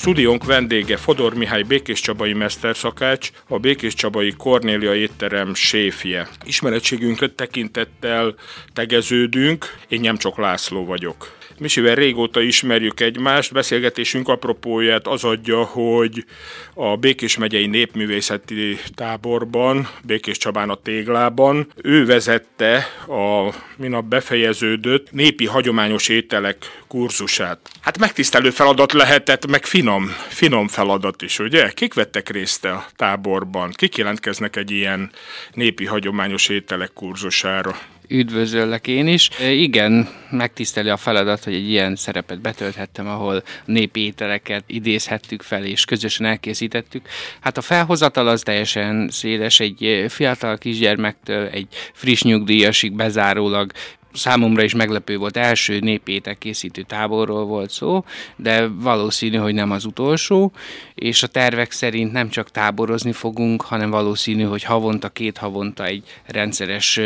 Stúdiónk vendége Fodor Mihály Békés Csabai mesterszakács, a Békés Csabai Kornélia étterem séfje. Ismeretségünket tekintettel tegeződünk, én nem csak László vagyok. Misivel régóta ismerjük egymást, beszélgetésünk apropóját az adja, hogy a Békés megyei népművészeti táborban, Békés Csabán a Téglában, ő vezette a minap befejeződött népi hagyományos ételek kurzusát. Hát megtisztelő feladat lehetett, meg finom, finom feladat is, ugye? Kik vettek részt a táborban? Kik jelentkeznek egy ilyen népi hagyományos ételek kurzusára? Üdvözöllek én is. Igen, megtiszteli a feladat, hogy egy ilyen szerepet betölthettem, ahol népi ételeket idézhettük fel, és közösen elkészítettük. Hát a felhozatal az teljesen széles, egy fiatal kisgyermektől egy friss nyugdíjasig bezárólag számomra is meglepő volt, első népétek készítő táborról volt szó, de valószínű, hogy nem az utolsó, és a tervek szerint nem csak táborozni fogunk, hanem valószínű, hogy havonta, két havonta egy rendszeres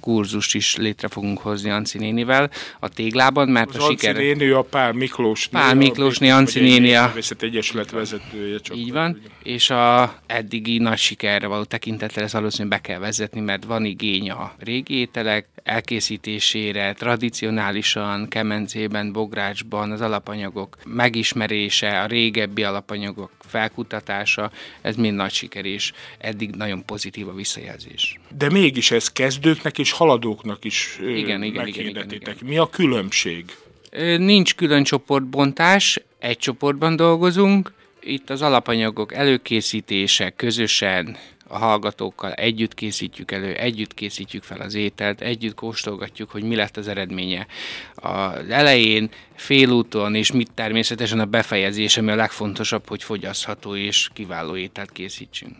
kurzust is létre fogunk hozni Anci nénivel a téglában, mert az a siker... Anci néni, a Pál Miklós Pál Miklósné, Anci néni a... Egyesület vezetője. Csak Így van, és a eddigi nagy sikerre való tekintetre ez valószínűleg be kell vezetni, mert van igény a régi ételek elkészítésére, tradicionálisan, kemencében, bográcsban az alapanyagok megismerése, a régebbi alapanyagok felkutatása, ez mind nagy siker, és eddig nagyon pozitív a visszajelzés. De mégis ez kezdőknek és haladóknak is igen, igen, igen, igen, igen. Mi a különbség? Nincs külön csoportbontás, egy csoportban dolgozunk, itt az alapanyagok előkészítése közösen a hallgatókkal együtt készítjük elő, együtt készítjük fel az ételt, együtt kóstolgatjuk, hogy mi lett az eredménye. Az elején, félúton és mit természetesen a befejezés, ami a legfontosabb, hogy fogyasztható és kiváló ételt készítsünk.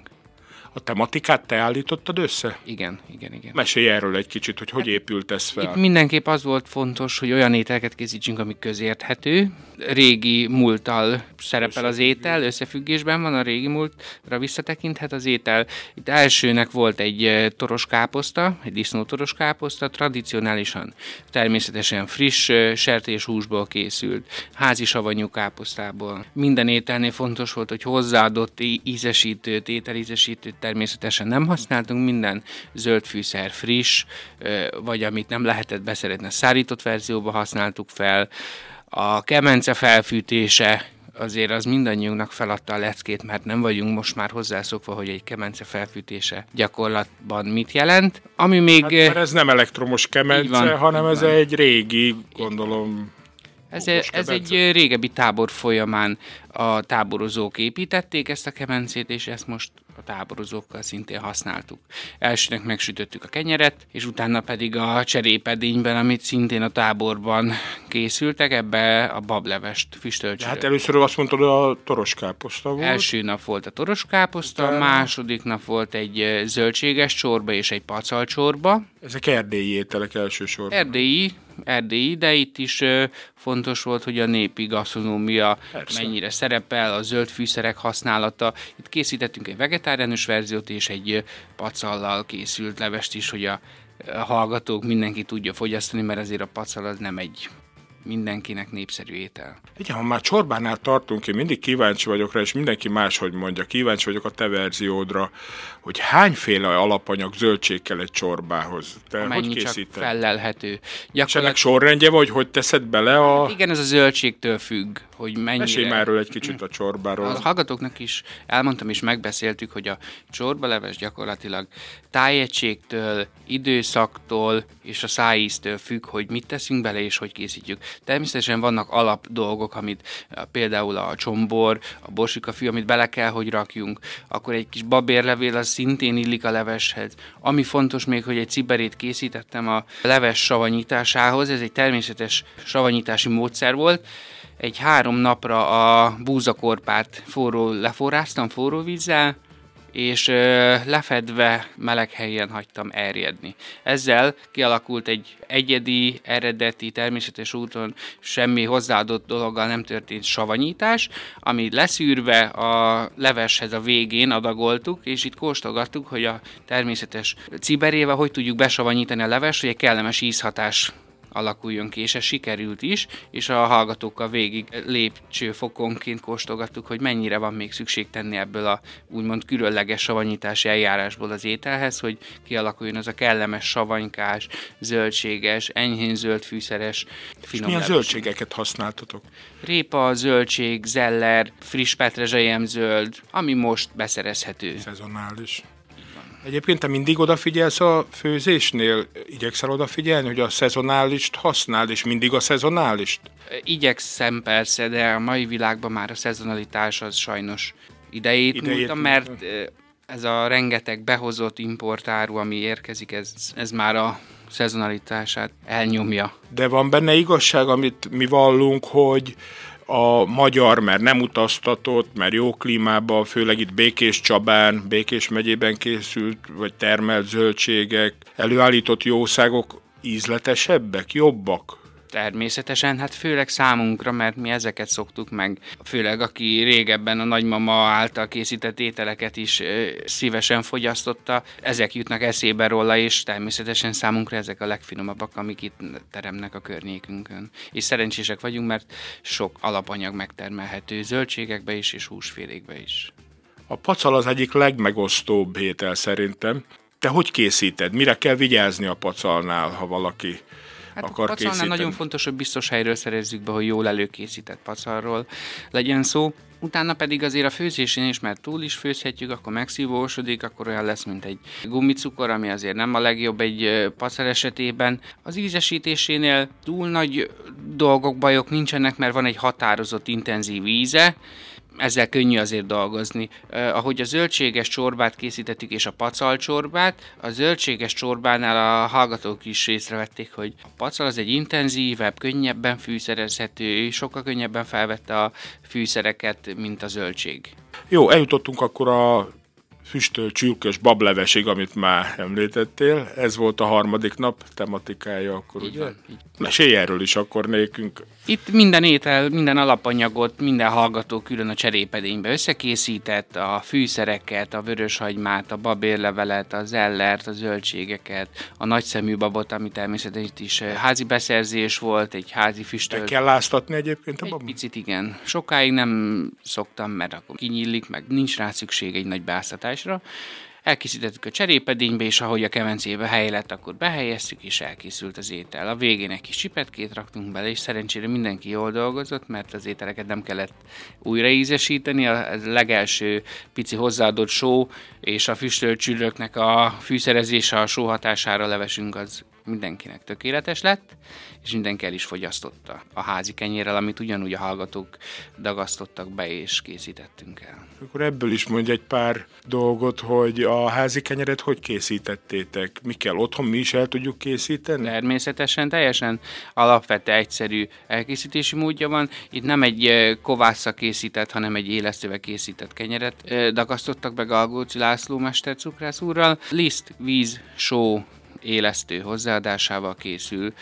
A tematikát te állítottad össze? Igen, igen, igen. Mesélj erről egy kicsit, hogy hogy hát, épült ez fel. Itt mindenképp az volt fontos, hogy olyan ételeket készítsünk, ami közérthető. Régi múlttal szerepel az étel, összefüggésben van a régi múltra visszatekinthet az étel. Itt elsőnek volt egy eh, toros káposzta, egy disznó toros káposzta, tradicionálisan természetesen friss eh, sertés húsból készült, házi savanyú káposztából. Minden ételnél fontos volt, hogy hozzáadott ízesítőt, ételízesítőt természetesen nem használtunk, minden zöld fűszer friss, vagy amit nem lehetett beszeretni, szárított verzióba használtuk fel. A kemence felfűtése azért az mindannyiunknak feladta a leckét, mert nem vagyunk most már hozzászokva, hogy egy kemence felfűtése gyakorlatban mit jelent. Ami még... Hát, mert ez nem elektromos kemence, van, hanem ez van. egy régi, gondolom, ez, ez egy régebbi tábor folyamán a táborozók építették ezt a kemencét, és ezt most a táborozókkal szintén használtuk. Elsőnek megsütöttük a kenyeret, és utána pedig a cserépedényben, amit szintén a táborban készültek, ebbe a bablevest füstölcsölök. Hát először azt mondtad, a toroskáposzta volt. Első nap volt a toroskáposzta, utána... második nap volt egy zöldséges csorba és egy pacal csorba. Ezek erdélyi ételek elsősorban. Erdélyi, erdélyi, de itt is fontos volt, hogy a népi gasztronómia mennyire szerepel, a zöld fűszerek használata. Itt készítettünk egy vegetáriánus verziót és egy pacallal készült levest is, hogy a hallgatók mindenki tudja fogyasztani, mert azért a pacal az nem egy mindenkinek népszerű étel. Igen, ha már csorbánál tartunk, én mindig kíváncsi vagyok rá, és mindenki máshogy mondja, kíváncsi vagyok a te verziódra, hogy hányféle alapanyag zöldség kell egy csorbához? Te Mennyi hogy készíted? csak fellelhető. Gyakorlat... És ennek sorrendje vagy, hogy teszed bele a... Hát igen, ez a zöldségtől függ, hogy mennyire... Mesélj már erről egy kicsit a csorbáról. A hallgatóknak is elmondtam és megbeszéltük, hogy a csorbaleves gyakorlatilag tájegységtől, időszaktól és a szájíztől függ, hogy mit teszünk bele és hogy készítjük. Természetesen vannak alap dolgok, amit például a csombor, a borsikafű, amit bele kell, hogy rakjunk, akkor egy kis babérlevél az szintén illik a leveshez. Ami fontos még, hogy egy ciberét készítettem a leves savanyításához, ez egy természetes savanyítási módszer volt, egy három napra a búzakorpát forró, leforráztam forró vízzel, és lefedve meleg helyen hagytam erjedni. Ezzel kialakult egy egyedi, eredeti, természetes úton semmi hozzáadott dologgal nem történt savanyítás, ami leszűrve a leveshez a végén adagoltuk, és itt kóstolgattuk, hogy a természetes ciberével hogy tudjuk besavanyítani a leves, hogy egy kellemes ízhatás alakuljon ki, és ez sikerült is, és a hallgatókkal végig lépcsőfokonként kóstolgattuk, hogy mennyire van még szükség tenni ebből a úgymond különleges savanyítási eljárásból az ételhez, hogy kialakuljon az a kellemes savanykás, zöldséges, enyhén zöld fűszeres, finom és milyen zöldségeket használtatok? Répa, zöldség, zeller, friss petrezselyem zöld, ami most beszerezhető. Szezonális. Egyébként te mindig odafigyelsz a főzésnél? Igyekszel odafigyelni, hogy a szezonálist használ, és mindig a szezonálist? Igyekszem persze, de a mai világban már a szezonalitás az sajnos idejét, idejét múlta, mert ez a rengeteg behozott importáru, ami érkezik, ez, ez már a szezonalitását elnyomja. De van benne igazság, amit mi vallunk, hogy a magyar, mert nem utaztatott, mert jó klímában, főleg itt Békés Csabán, Békés megyében készült, vagy termelt zöldségek, előállított jószágok ízletesebbek, jobbak? Természetesen, hát főleg számunkra, mert mi ezeket szoktuk meg. Főleg aki régebben a nagymama által készített ételeket is szívesen fogyasztotta, ezek jutnak eszébe róla, és természetesen számunkra ezek a legfinomabbak, amik itt teremnek a környékünkön. És szerencsések vagyunk, mert sok alapanyag megtermelhető zöldségekbe is, és húsfélékbe is. A pacal az egyik legmegosztóbb étel szerintem. Te hogy készíted? Mire kell vigyázni a pacalnál, ha valaki hát akar készíteni. nagyon fontos, hogy biztos helyről szerezzük be, hogy jól előkészített pacalról legyen szó. Utána pedig azért a főzésén is, mert túl is főzhetjük, akkor megszívósodik, akkor olyan lesz, mint egy gumicukor, ami azért nem a legjobb egy pacal esetében. Az ízesítésénél túl nagy dolgok, bajok nincsenek, mert van egy határozott intenzív íze, ezzel könnyű azért dolgozni. Uh, ahogy a zöldséges csorbát készítettük és a pacal csorbát, a zöldséges csorbánál a hallgatók is észrevették, hogy a pacal az egy intenzívebb, könnyebben fűszerezhető, sokkal könnyebben felvette a fűszereket, mint a zöldség. Jó, eljutottunk akkor a füstölt csülkös bablevesig, amit már említettél. Ez volt a harmadik nap tematikája akkor, így ugye? Van, így. Mesélj erről is akkor nékünk. Itt minden étel, minden alapanyagot, minden hallgató külön a cserépedénybe összekészített, a fűszereket, a vöröshagymát, a babérlevelet, a zellert, a zöldségeket, a nagyszemű babot, ami természetesen is eh, házi beszerzés volt, egy házi füstölt. Be kell láztatni egyébként a babot? Egy picit igen. Sokáig nem szoktam, mert akkor kinyílik, meg nincs rá szükség egy nagy beáztatásra. Elkészítettük a cserépedénybe, és ahogy a kemencébe hely lett, akkor behelyeztük, és elkészült az étel. A végén egy kis csipetkét raktunk bele, és szerencsére mindenki jól dolgozott, mert az ételeket nem kellett újra ízesíteni. A legelső pici hozzáadott só és a füstölt csülöknek a fűszerezése a só hatására levesünk az mindenkinek tökéletes lett, és mindenki el is fogyasztotta a házi kenyérrel, amit ugyanúgy a hallgatók dagasztottak be és készítettünk el. Akkor ebből is mondj egy pár dolgot, hogy a házi kenyeret hogy készítettétek? Mi kell otthon, mi is el tudjuk készíteni? Természetesen, teljesen alapvető, egyszerű elkészítési módja van. Itt nem egy kovásza készített, hanem egy élesztővel készített kenyeret dagasztottak be Galgóci László Mester cukrász úrral. Liszt, víz, só, élesztő hozzáadásával készül.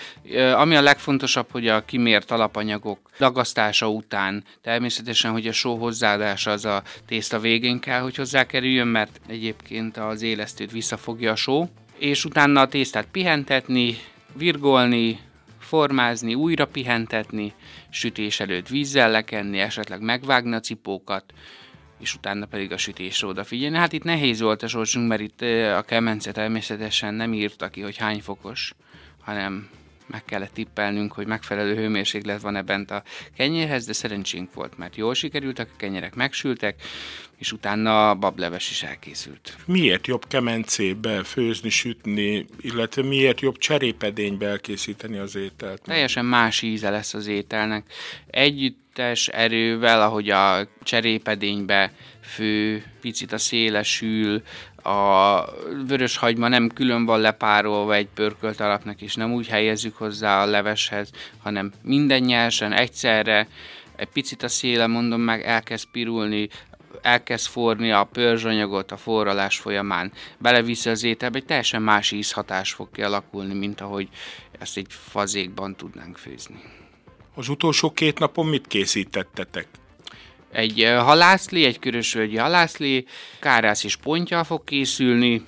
Ami a legfontosabb, hogy a kimért alapanyagok dagasztása után természetesen, hogy a só hozzáadása az a tészta végén kell, hogy hozzákerüljön, mert egyébként az élesztőt visszafogja a só, és utána a tésztát pihentetni, virgolni, formázni, újra pihentetni, sütés előtt vízzel lekenni, esetleg megvágni a cipókat, és utána pedig a sütésre odafigyelni. Hát itt nehéz volt a sorsunk, mert itt a kemence természetesen nem írta ki, hogy hány fokos, hanem meg kellett tippelnünk, hogy megfelelő hőmérséklet van-e bent a kenyérhez, de szerencsénk volt, mert jól sikerültek, a kenyerek megsültek, és utána a bableves is elkészült. Miért jobb kemencébe főzni, sütni, illetve miért jobb cserépedénybe elkészíteni az ételt? Teljesen más íze lesz az ételnek. Együttes erővel, ahogy a cserépedénybe fő, picit a szélesül, a vörös hagyma nem külön van lepárolva egy pörkölt alapnak, és nem úgy helyezzük hozzá a leveshez, hanem minden nyersen, egyszerre, egy picit a széle, mondom meg, elkezd pirulni, elkezd forni a pörzsanyagot a forralás folyamán, beleviszi az ételbe, egy teljesen más ízhatás fog kialakulni, mint ahogy ezt egy fazékban tudnánk főzni. Az utolsó két napon mit készítettetek? Egy halászli, egy körösvölgyi halászli, kárász és pontja fog készülni,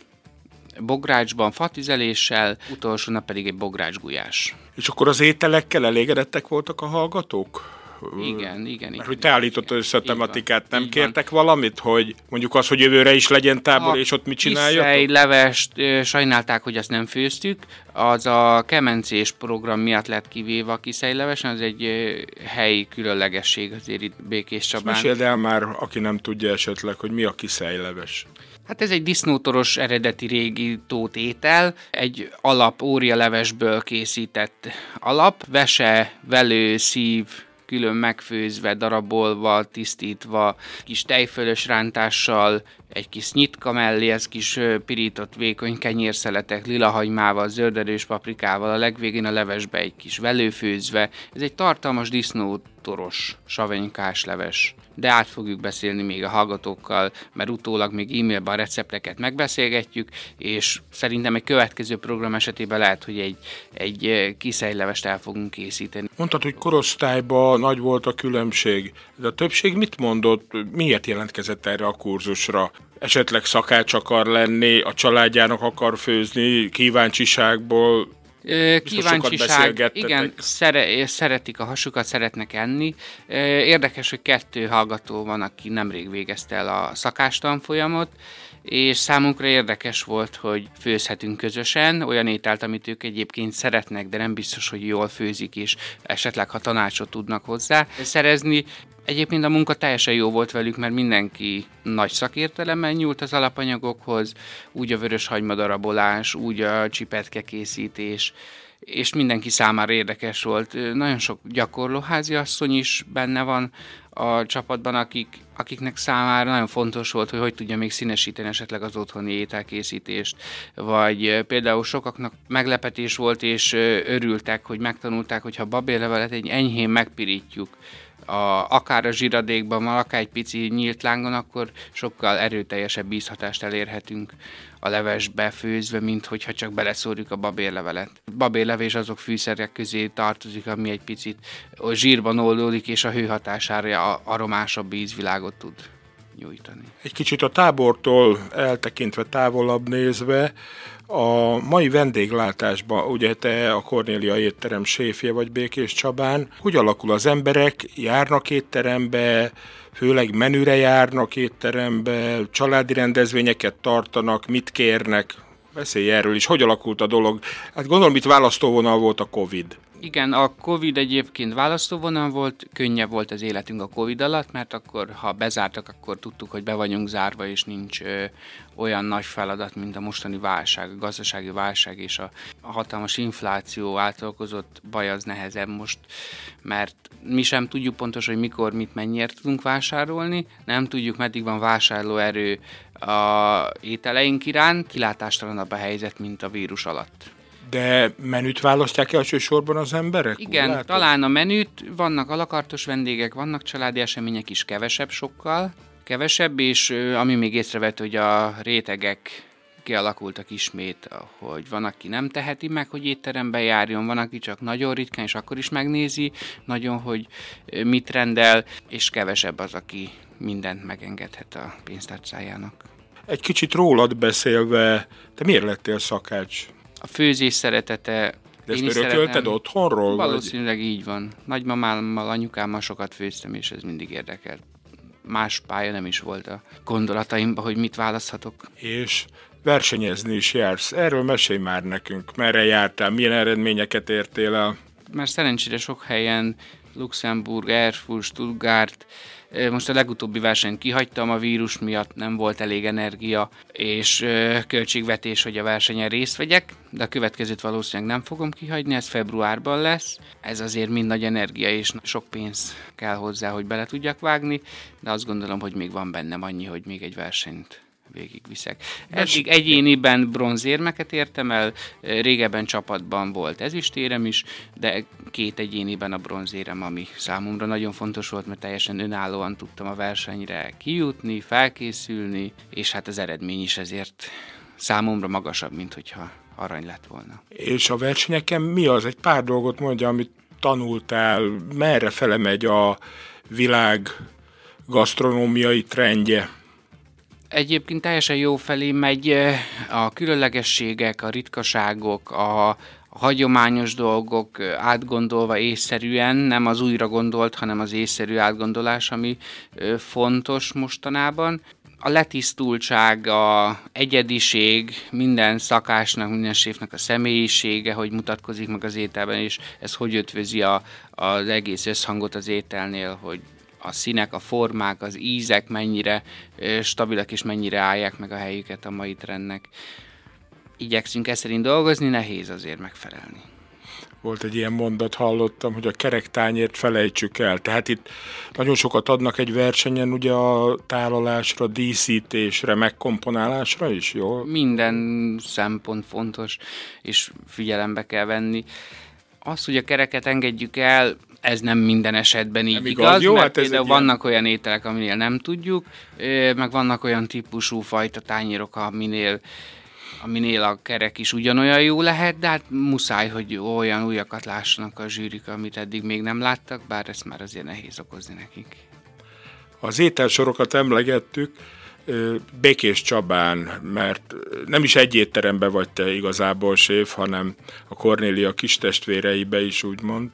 bográcsban fatüzeléssel, utolsó nap pedig egy bográcsgulyás. És akkor az ételekkel elégedettek voltak a hallgatók? Igen, igen. Mert hogy te állítottad össze a tematikát, nem így kértek van. valamit, hogy mondjuk az, hogy jövőre is legyen tábor, a és ott mit csináljatok? levest sajnálták, hogy azt nem főztük, az a kemencés program miatt lett kivéve a kiszejlevesen, az egy helyi különlegesség azért itt Békés Csabán. Meséld el már, aki nem tudja esetleg, hogy mi a kiszejleves. Hát ez egy disznótoros eredeti régi tótétel, egy alap órialevesből készített alap, vese, velő, szív, külön megfőzve, darabolva, tisztítva, kis tejfölös rántással, egy kis nyitka mellé, ez kis pirított vékony kenyérszeletek, lilahagymával, zölderős paprikával, a legvégén a levesbe egy kis velőfőzve. Ez egy tartalmas disznótoros savenykás leves. De át fogjuk beszélni még a hallgatókkal, mert utólag még e-mailben a recepteket megbeszélgetjük, és szerintem egy következő program esetében lehet, hogy egy, egy kiszejlevest el fogunk készíteni. Mondtad, hogy korosztályban nagy volt a különbség, de a többség mit mondott, miért jelentkezett erre a kurzusra? Esetleg szakács akar lenni, a családjának akar főzni, kíváncsiságból, Kíváncsiság, igen, szere, szeretik a hasukat, szeretnek enni. Érdekes, hogy kettő hallgató van, aki nemrég végezte el a szakástanfolyamot, és számunkra érdekes volt, hogy főzhetünk közösen olyan ételt, amit ők egyébként szeretnek, de nem biztos, hogy jól főzik, és esetleg ha tanácsot tudnak hozzá szerezni. Egyébként a munka teljesen jó volt velük, mert mindenki nagy szakértelemmel nyúlt az alapanyagokhoz, úgy a vörös hagymadarabolás, úgy a csipetke készítés, és mindenki számára érdekes volt. Nagyon sok gyakorlóházi asszony is benne van a csapatban, akik, akiknek számára nagyon fontos volt, hogy hogy tudja még színesíteni esetleg az otthoni ételkészítést, vagy például sokaknak meglepetés volt, és örültek, hogy megtanulták, hogy ha babérlevelet egy enyhén megpirítjuk, a, akár a zsiradékban, akár egy pici nyílt lángon, akkor sokkal erőteljesebb ízhatást elérhetünk a levesbe főzve, mint hogyha csak beleszórjuk a babérlevelet. Babérlevés azok fűszerek közé tartozik, ami egy picit zsírban oldódik, és a hőhatására aromásabb ízvilágot tud nyújtani. Egy kicsit a tábortól eltekintve távolabb nézve, a mai vendéglátásban, ugye te a Kornélia étterem séfje vagy Békés Csabán, hogy alakul az emberek, járnak étterembe, főleg menüre járnak étterembe, családi rendezvényeket tartanak, mit kérnek, beszélj erről is, hogy alakult a dolog. Hát gondolom itt választóvonal volt a Covid. Igen, a Covid egyébként választóvonal volt, könnyebb volt az életünk a Covid alatt, mert akkor, ha bezártak, akkor tudtuk, hogy be vagyunk zárva, és nincs ö, olyan nagy feladat, mint a mostani válság, a gazdasági válság és a, a hatalmas infláció által okozott baj az nehezebb most, mert mi sem tudjuk pontosan, hogy mikor, mit, mennyiért tudunk vásárolni, nem tudjuk, meddig van vásárlóerő a ételeink iránt, kilátástalanabb a helyzet, mint a vírus alatt. De menüt választják elsősorban az emberek? Igen, talán a menüt, vannak alakartos vendégek, vannak családi események is kevesebb sokkal, kevesebb, és ami még észrevett, hogy a rétegek kialakultak ismét, hogy van, aki nem teheti meg, hogy étterembe járjon, van, aki csak nagyon ritkán, és akkor is megnézi nagyon, hogy mit rendel, és kevesebb az, aki mindent megengedhet a pénztárcájának. Egy kicsit rólad beszélve, te miért lettél szakács? A főzés szeretete. De ezt örökölted otthonról? Valószínűleg vagy? így van. Nagymamámmal, anyukámmal sokat főztem, és ez mindig érdekelt. Más pálya nem is volt a gondolataimban, hogy mit választhatok. És versenyezni is jársz. Erről mesélj már nekünk. Merre jártál, milyen eredményeket értél el? Már szerencsére sok helyen, Luxemburg, Erfurt, Stuttgart, most a legutóbbi versenyt kihagytam a vírus miatt, nem volt elég energia és költségvetés, hogy a versenyen részt vegyek, de a következőt valószínűleg nem fogom kihagyni, ez februárban lesz. Ez azért mind nagy energia és sok pénz kell hozzá, hogy bele tudjak vágni, de azt gondolom, hogy még van bennem annyi, hogy még egy versenyt végigviszek. Eddig egyéniben bronzérmeket értem el, régebben csapatban volt ezüstérem is, de két egyéniben a bronzérem, ami számomra nagyon fontos volt, mert teljesen önállóan tudtam a versenyre kijutni, felkészülni, és hát az eredmény is ezért számomra magasabb, mint hogyha arany lett volna. És a versenyeken mi az? Egy pár dolgot mondja, amit tanultál, merre fele megy a világ gasztronómiai trendje? Egyébként teljesen jó felé megy a különlegességek, a ritkaságok, a, hagyományos dolgok átgondolva észszerűen, nem az újra gondolt, hanem az észszerű átgondolás, ami fontos mostanában. A letisztultság, a egyediség, minden szakásnak, minden séfnek a személyisége, hogy mutatkozik meg az ételben, és ez hogy ötvözi a, az egész összhangot az ételnél, hogy a színek, a formák, az ízek mennyire stabilak és mennyire állják meg a helyüket a mai trendnek. Igyekszünk ezt szerint dolgozni, nehéz azért megfelelni volt egy ilyen mondat, hallottam, hogy a kerektányért felejtsük el. Tehát itt nagyon sokat adnak egy versenyen ugye a tálalásra, díszítésre, megkomponálásra is, jó? Minden szempont fontos, és figyelembe kell venni. Az, hogy a kereket engedjük el, ez nem minden esetben így nem igaz, igaz jó, mert hát például vannak ilyen... olyan ételek, aminél nem tudjuk, meg vannak olyan típusú fajta tányérok, aminél aminél a kerek is ugyanolyan jó lehet, de hát muszáj, hogy olyan újakat lássanak a zsűrik, amit eddig még nem láttak, bár ezt már azért nehéz okozni nekik. Az ételsorokat emlegettük, Békés Csabán, mert nem is egy étterembe vagy te igazából séf, hanem a Kornélia kis testvéreibe is úgymond.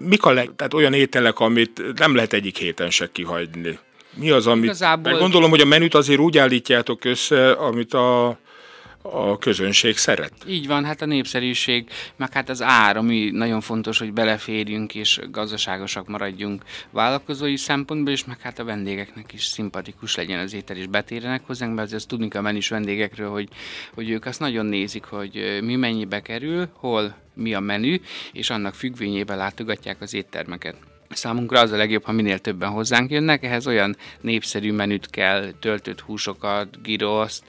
Mik a leg, tehát olyan ételek, amit nem lehet egyik héten se kihagyni? Mi az, amit... Igazából... Gondolom, hogy a menüt azért úgy állítjátok össze, amit a a közönség szeret. Így van, hát a népszerűség, meg hát az ár, ami nagyon fontos, hogy beleférjünk és gazdaságosak maradjunk vállalkozói szempontból, és meg hát a vendégeknek is szimpatikus legyen az étel, és betérjenek hozzánk, mert azért tudni kell menni is vendégekről, hogy, hogy ők azt nagyon nézik, hogy mi mennyibe kerül, hol mi a menü, és annak függvényében látogatják az éttermeket. Számunkra az a legjobb, ha minél többen hozzánk jönnek, ehhez olyan népszerű menüt kell, töltött húsokat, giroszt,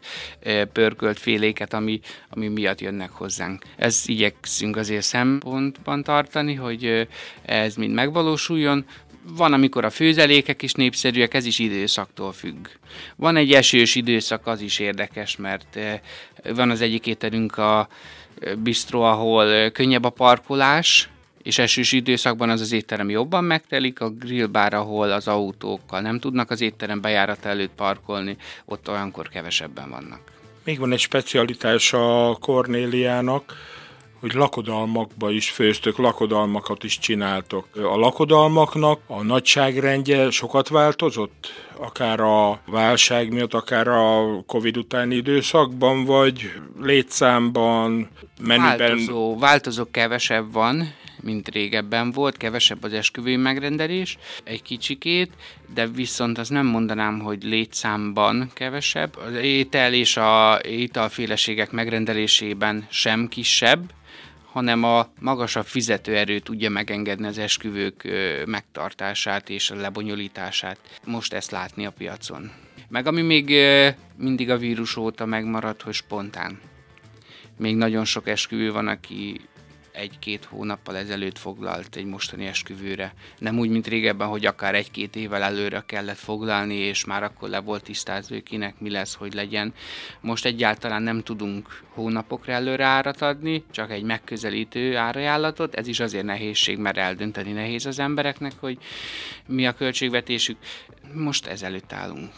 pörkölt féléket, ami, ami miatt jönnek hozzánk. Ez igyekszünk azért szempontban tartani, hogy ez mind megvalósuljon, van, amikor a főzelékek is népszerűek, ez is időszaktól függ. Van egy esős időszak, az is érdekes, mert van az egyik ételünk a bistro, ahol könnyebb a parkolás, és esős időszakban az az étterem jobban megtelik, a grillbár, ahol az autókkal nem tudnak az étterem bejárat előtt parkolni, ott olyankor kevesebben vannak. Még van egy specialitás a Kornéliának, hogy lakodalmakba is főztök, lakodalmakat is csináltok. A lakodalmaknak a nagyságrendje sokat változott? Akár a válság miatt, akár a Covid utáni időszakban, vagy létszámban, menüben? Változó, változó kevesebb van, mint régebben volt, kevesebb az esküvői megrendelés, egy kicsikét, de viszont az nem mondanám, hogy létszámban kevesebb. Az étel és a ételféleségek megrendelésében sem kisebb, hanem a magasabb fizetőerő tudja megengedni az esküvők megtartását és a lebonyolítását. Most ezt látni a piacon. Meg ami még mindig a vírus óta megmaradt, hogy spontán. Még nagyon sok esküvő van, aki egy-két hónappal ezelőtt foglalt egy mostani esküvőre. Nem úgy, mint régebben, hogy akár egy-két évvel előre kellett foglalni, és már akkor le volt tisztázva, kinek mi lesz, hogy legyen. Most egyáltalán nem tudunk hónapokra előre árat adni, csak egy megközelítő árajánlatot. Ez is azért nehézség, mert eldönteni nehéz az embereknek, hogy mi a költségvetésük. Most ezelőtt állunk.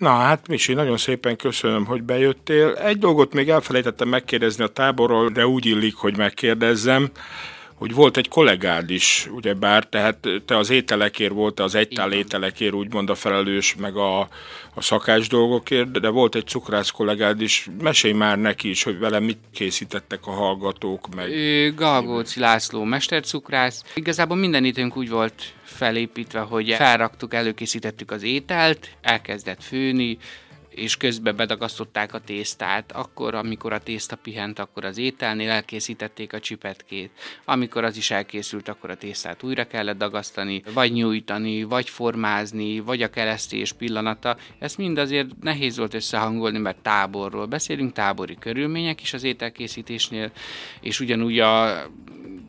Na hát Misi, nagyon szépen köszönöm, hogy bejöttél. Egy dolgot még elfelejtettem megkérdezni a táborról, de úgy illik, hogy megkérdezzem hogy volt egy kollégád is, ugye bár, tehát te az ételekért volt, az egytál ételekért úgymond a felelős, meg a, a szakás dolgokért, de volt egy cukrász kollégád is. Mesélj már neki is, hogy vele mit készítettek a hallgatók, meg... Galgóci László mestercukrász. Igazából minden időnk úgy volt felépítve, hogy felraktuk, előkészítettük az ételt, elkezdett főni, és közben bedagasztották a tésztát, akkor, amikor a tészta pihent, akkor az ételnél elkészítették a csipetkét. Amikor az is elkészült, akkor a tésztát újra kellett dagasztani, vagy nyújtani, vagy formázni, vagy a keresztés pillanata. Ezt mind azért nehéz volt összehangolni, mert táborról beszélünk, tábori körülmények is az ételkészítésnél, és ugyanúgy a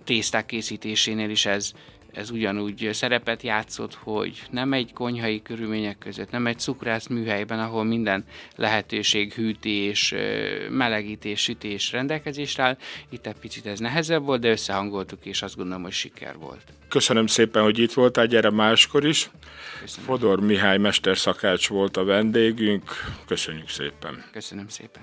tészták készítésénél is ez ez ugyanúgy szerepet játszott, hogy nem egy konyhai körülmények között, nem egy cukrász műhelyben, ahol minden lehetőség, hűtés, melegítés, sütés rendelkezésre áll. Itt egy picit ez nehezebb volt, de összehangoltuk, és azt gondolom, hogy siker volt. Köszönöm szépen, hogy itt voltál, gyere máskor is. Köszönöm. Fodor Mihály mesterszakács volt a vendégünk. Köszönjük szépen. Köszönöm szépen.